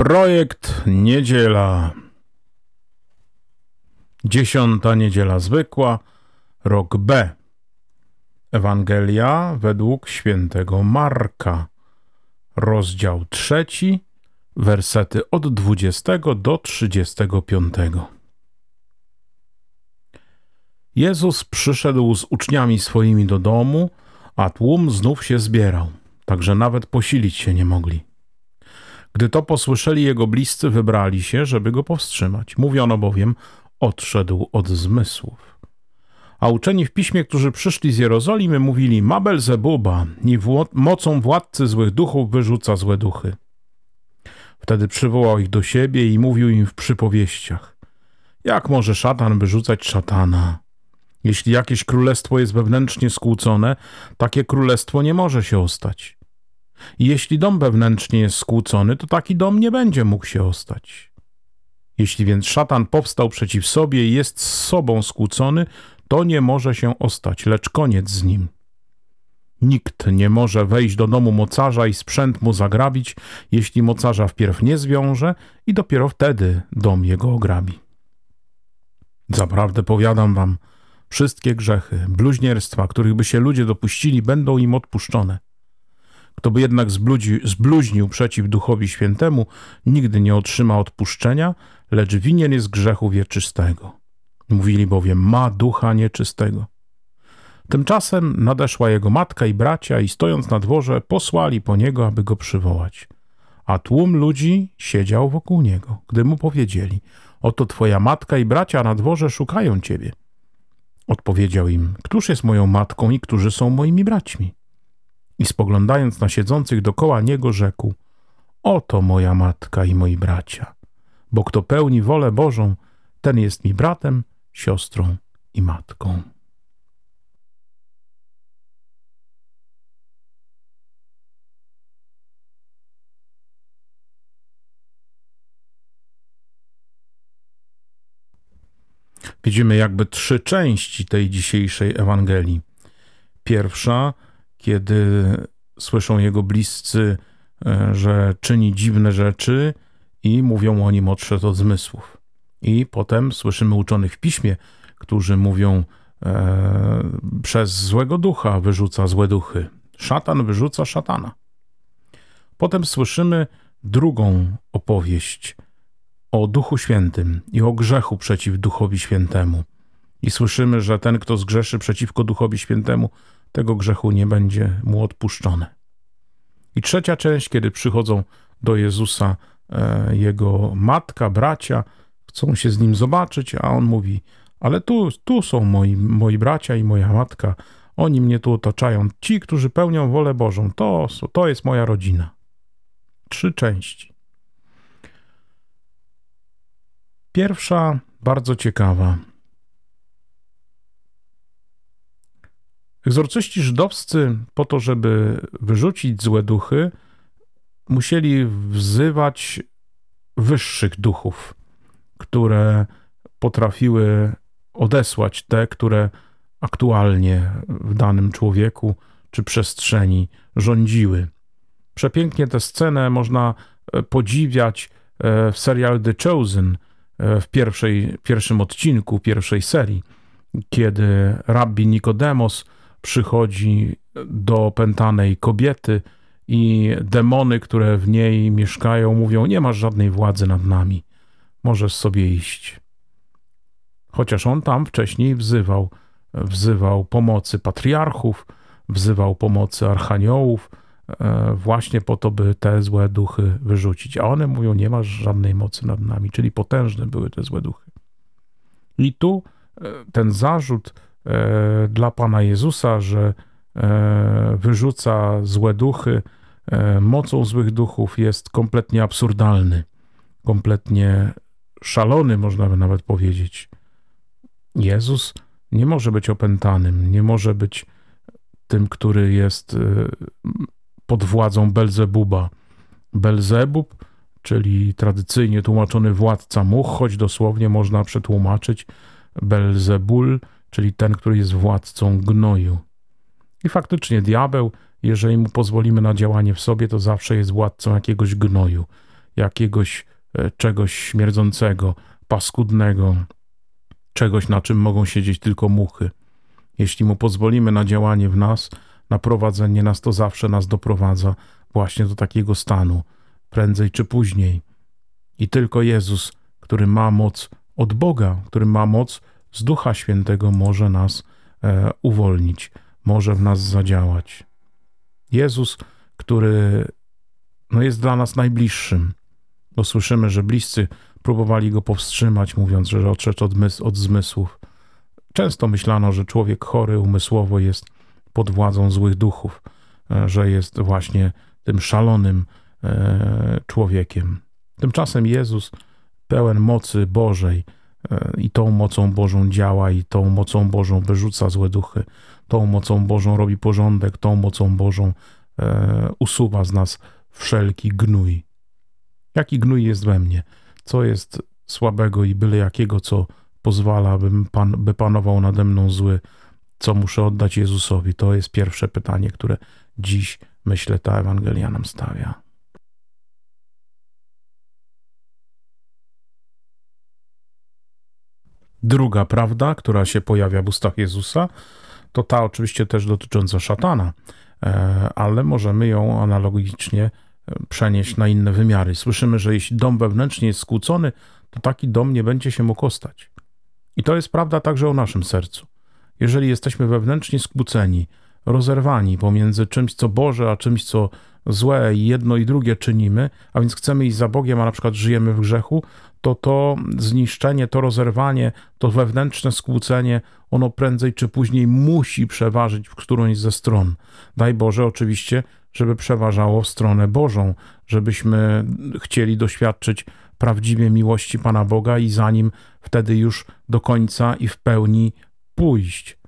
Projekt Niedziela. Dziesiąta niedziela zwykła, rok B. Ewangelia według świętego Marka. Rozdział trzeci, wersety od dwudziestego do trzydziestego piątego. Jezus przyszedł z uczniami swoimi do domu, a tłum znów się zbierał, także nawet posilić się nie mogli. Gdy to posłyszeli jego bliscy, wybrali się, żeby go powstrzymać. Mówiono bowiem, odszedł od zmysłów. A uczeni w piśmie, którzy przyszli z Jerozolimy, mówili, Mabel Zebuba i mocą władcy złych duchów wyrzuca złe duchy. Wtedy przywołał ich do siebie i mówił im w przypowieściach. Jak może szatan wyrzucać szatana? Jeśli jakieś królestwo jest wewnętrznie skłócone, takie królestwo nie może się ostać. Jeśli dom wewnętrznie jest skłócony, to taki dom nie będzie mógł się ostać. Jeśli więc szatan powstał przeciw sobie i jest z sobą skłócony, to nie może się ostać, lecz koniec z nim. Nikt nie może wejść do domu mocarza i sprzęt mu zagrabić, jeśli mocarza wpierw nie zwiąże i dopiero wtedy dom jego ograbi. Zaprawdę powiadam wam, wszystkie grzechy, bluźnierstwa, których by się ludzie dopuścili, będą im odpuszczone – kto by jednak zbluźnił przeciw Duchowi Świętemu, nigdy nie otrzyma odpuszczenia, lecz winien jest grzechu wieczystego. Mówili bowiem, ma ducha nieczystego. Tymczasem nadeszła jego matka i bracia i stojąc na dworze posłali po niego, aby go przywołać. A tłum ludzi siedział wokół niego, gdy mu powiedzieli, oto twoja matka i bracia na dworze szukają ciebie. Odpowiedział im, któż jest moją matką i którzy są moimi braćmi? I spoglądając na siedzących dokoła niego rzekł: Oto moja matka i moi bracia, bo kto pełni wolę Bożą, ten jest mi bratem, siostrą i matką. Widzimy jakby trzy części tej dzisiejszej Ewangelii. Pierwsza kiedy słyszą jego bliscy, e, że czyni dziwne rzeczy i mówią o nim odszedł od zmysłów. I potem słyszymy uczonych w piśmie, którzy mówią, e, przez złego ducha wyrzuca złe duchy. Szatan wyrzuca szatana. Potem słyszymy drugą opowieść o Duchu Świętym i o grzechu przeciw Duchowi Świętemu. I słyszymy, że ten, kto zgrzeszy przeciwko Duchowi Świętemu, tego grzechu nie będzie mu odpuszczone. I trzecia część, kiedy przychodzą do Jezusa e, jego matka, bracia, chcą się z nim zobaczyć, a on mówi: Ale tu, tu są moi, moi bracia i moja matka, oni mnie tu otaczają. Ci, którzy pełnią wolę Bożą, to, to jest moja rodzina. Trzy części. Pierwsza, bardzo ciekawa. Egzorcyści żydowscy, po to, żeby wyrzucić złe duchy, musieli wzywać wyższych duchów, które potrafiły odesłać te, które aktualnie w danym człowieku czy przestrzeni rządziły. Przepięknie tę scenę można e, podziwiać e, w serial The Chosen e, w pierwszej, pierwszym odcinku pierwszej serii, kiedy rabbi Nikodemos przychodzi do opętanej kobiety i demony, które w niej mieszkają, mówią: Nie masz żadnej władzy nad nami, możesz sobie iść. Chociaż on tam wcześniej wzywał, wzywał pomocy patriarchów, wzywał pomocy archaniołów, e, właśnie po to, by te złe duchy wyrzucić. A one mówią: Nie masz żadnej mocy nad nami, czyli potężne były te złe duchy. I tu e, ten zarzut, dla Pana Jezusa, że e, wyrzuca złe duchy, e, mocą złych duchów jest kompletnie absurdalny, kompletnie szalony, można by nawet powiedzieć. Jezus nie może być opętanym, nie może być tym, który jest pod władzą Belzebuba. Belzebub, czyli tradycyjnie tłumaczony władca much, choć dosłownie można przetłumaczyć Belzebul, czyli ten, który jest władcą gnoju. I faktycznie diabeł, jeżeli mu pozwolimy na działanie w sobie, to zawsze jest władcą jakiegoś gnoju, jakiegoś e, czegoś śmierdzącego, paskudnego, czegoś, na czym mogą siedzieć tylko muchy. Jeśli mu pozwolimy na działanie w nas, na prowadzenie nas, to zawsze nas doprowadza właśnie do takiego stanu, prędzej czy później. I tylko Jezus, który ma moc od Boga, który ma moc z Ducha Świętego, może nas e, uwolnić, może w nas zadziałać. Jezus, który no, jest dla nas najbliższym, bo słyszymy, że bliscy próbowali go powstrzymać, mówiąc, że odszedł od, od zmysłów. Często myślano, że człowiek chory umysłowo jest pod władzą złych duchów, e, że jest właśnie tym szalonym e, człowiekiem. Tymczasem Jezus, pełen mocy Bożej, i tą mocą Bożą działa, i tą mocą Bożą wyrzuca złe duchy, tą mocą Bożą robi porządek, tą mocą Bożą usuwa z nas wszelki gnój. Jaki gnój jest we mnie? Co jest słabego i byle jakiego, co pozwala, bym pan, by panował nade mną zły, co muszę oddać Jezusowi? To jest pierwsze pytanie, które dziś, myślę, ta Ewangelia nam stawia. Druga prawda, która się pojawia w ustach Jezusa, to ta oczywiście też dotycząca szatana, e, ale możemy ją analogicznie e, przenieść na inne wymiary. Słyszymy, że jeśli dom wewnętrznie jest skłócony, to taki dom nie będzie się mógł ostać. I to jest prawda także o naszym sercu. Jeżeli jesteśmy wewnętrznie skłóceni, rozerwani pomiędzy czymś, co Boże, a czymś, co złe i jedno i drugie czynimy, a więc chcemy iść za Bogiem, a na przykład żyjemy w grzechu, to to zniszczenie, to rozerwanie, to wewnętrzne skłócenie, ono prędzej czy później musi przeważyć w którąś ze stron. Daj Boże oczywiście, żeby przeważało w stronę Bożą, żebyśmy chcieli doświadczyć prawdziwie miłości Pana Boga i za nim wtedy już do końca i w pełni pójść.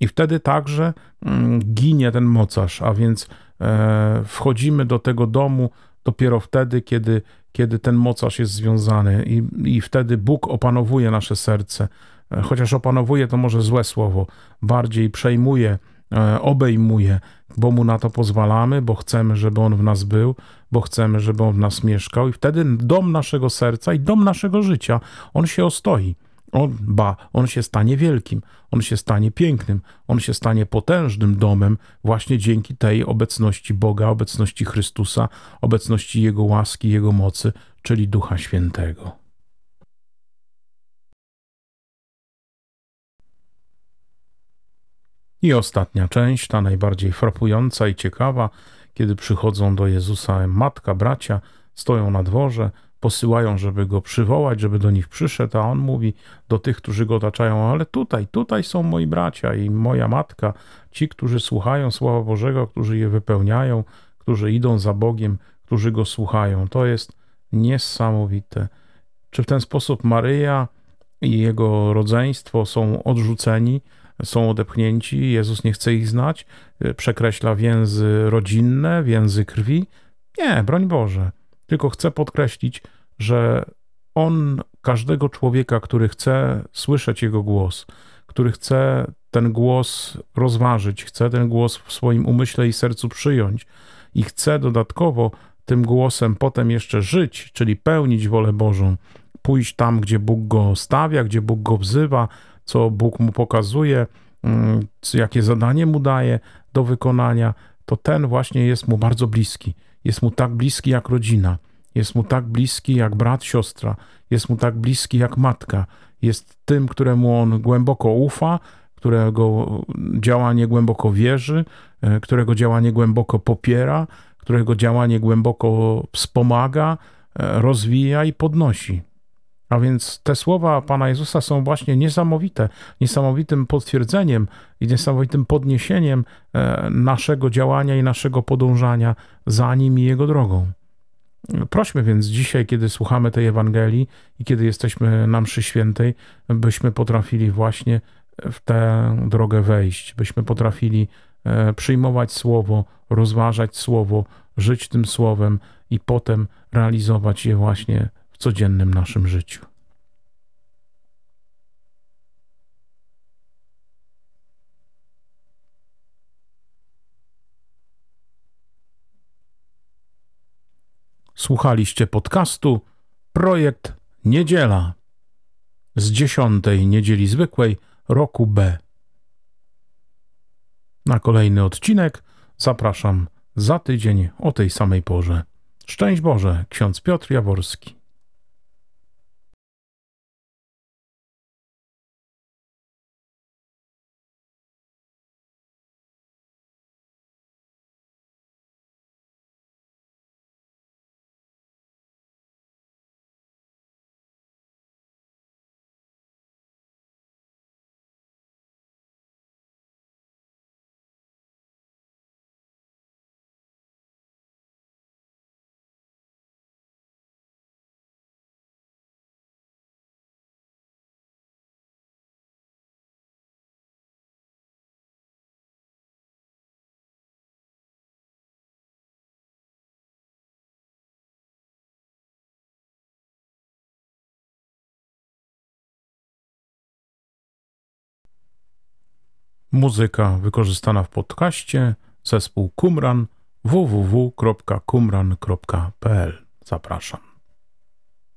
I wtedy także mm, ginie ten mocarz, a więc e, wchodzimy do tego domu dopiero wtedy, kiedy, kiedy ten mocarz jest związany, i, i wtedy Bóg opanowuje nasze serce. E, chociaż opanowuje to może złe słowo, bardziej przejmuje, e, obejmuje, bo mu na to pozwalamy, bo chcemy, żeby on w nas był, bo chcemy, żeby on w nas mieszkał, i wtedy dom naszego serca i dom naszego życia, on się ostoi. On, ba, on się stanie wielkim, on się stanie pięknym, on się stanie potężnym domem właśnie dzięki tej obecności Boga, obecności Chrystusa, obecności Jego łaski, Jego mocy, czyli Ducha Świętego. I ostatnia część, ta najbardziej frapująca i ciekawa, kiedy przychodzą do Jezusa matka, bracia, stoją na dworze, posyłają, żeby go przywołać, żeby do nich przyszedł, a on mówi do tych, którzy go otaczają, ale tutaj, tutaj są moi bracia i moja matka, ci, którzy słuchają Słowa Bożego, którzy je wypełniają, którzy idą za Bogiem, którzy go słuchają. To jest niesamowite. Czy w ten sposób Maryja i jego rodzeństwo są odrzuceni, są odepchnięci, Jezus nie chce ich znać, przekreśla więzy rodzinne, więzy krwi? Nie, broń Boże. Tylko chcę podkreślić, że on każdego człowieka, który chce słyszeć jego głos, który chce ten głos rozważyć, chce ten głos w swoim umyśle i sercu przyjąć i chce dodatkowo tym głosem potem jeszcze żyć, czyli pełnić wolę Bożą, pójść tam, gdzie Bóg go stawia, gdzie Bóg go wzywa, co Bóg mu pokazuje, mm, jakie zadanie mu daje do wykonania, to ten właśnie jest mu bardzo bliski jest mu tak bliski jak rodzina, jest mu tak bliski jak brat, siostra, jest mu tak bliski jak matka, jest tym, któremu on głęboko ufa, którego działanie głęboko wierzy, e, którego działanie głęboko popiera, którego działanie głęboko wspomaga, e, rozwija i podnosi. A więc te słowa Pana Jezusa są właśnie niesamowite, niesamowitym potwierdzeniem i niesamowitym podniesieniem e, naszego działania i naszego podążania za Nim i Jego drogą. Prośmy więc dzisiaj, kiedy słuchamy tej Ewangelii i kiedy jesteśmy na mszy świętej, byśmy potrafili właśnie w tę drogę wejść, byśmy potrafili e, przyjmować Słowo, rozważać Słowo, żyć tym Słowem i potem realizować je właśnie codziennym naszym życiu. Słuchaliście podcastu Projekt Niedziela z dziesiątej niedzieli zwykłej roku B. Na kolejny odcinek zapraszam za tydzień o tej samej porze. Szczęść Boże, ksiądz Piotr Jaworski. Muzyka wykorzystana w podcaście zespół Kumran www.kumran.pl. Zapraszam.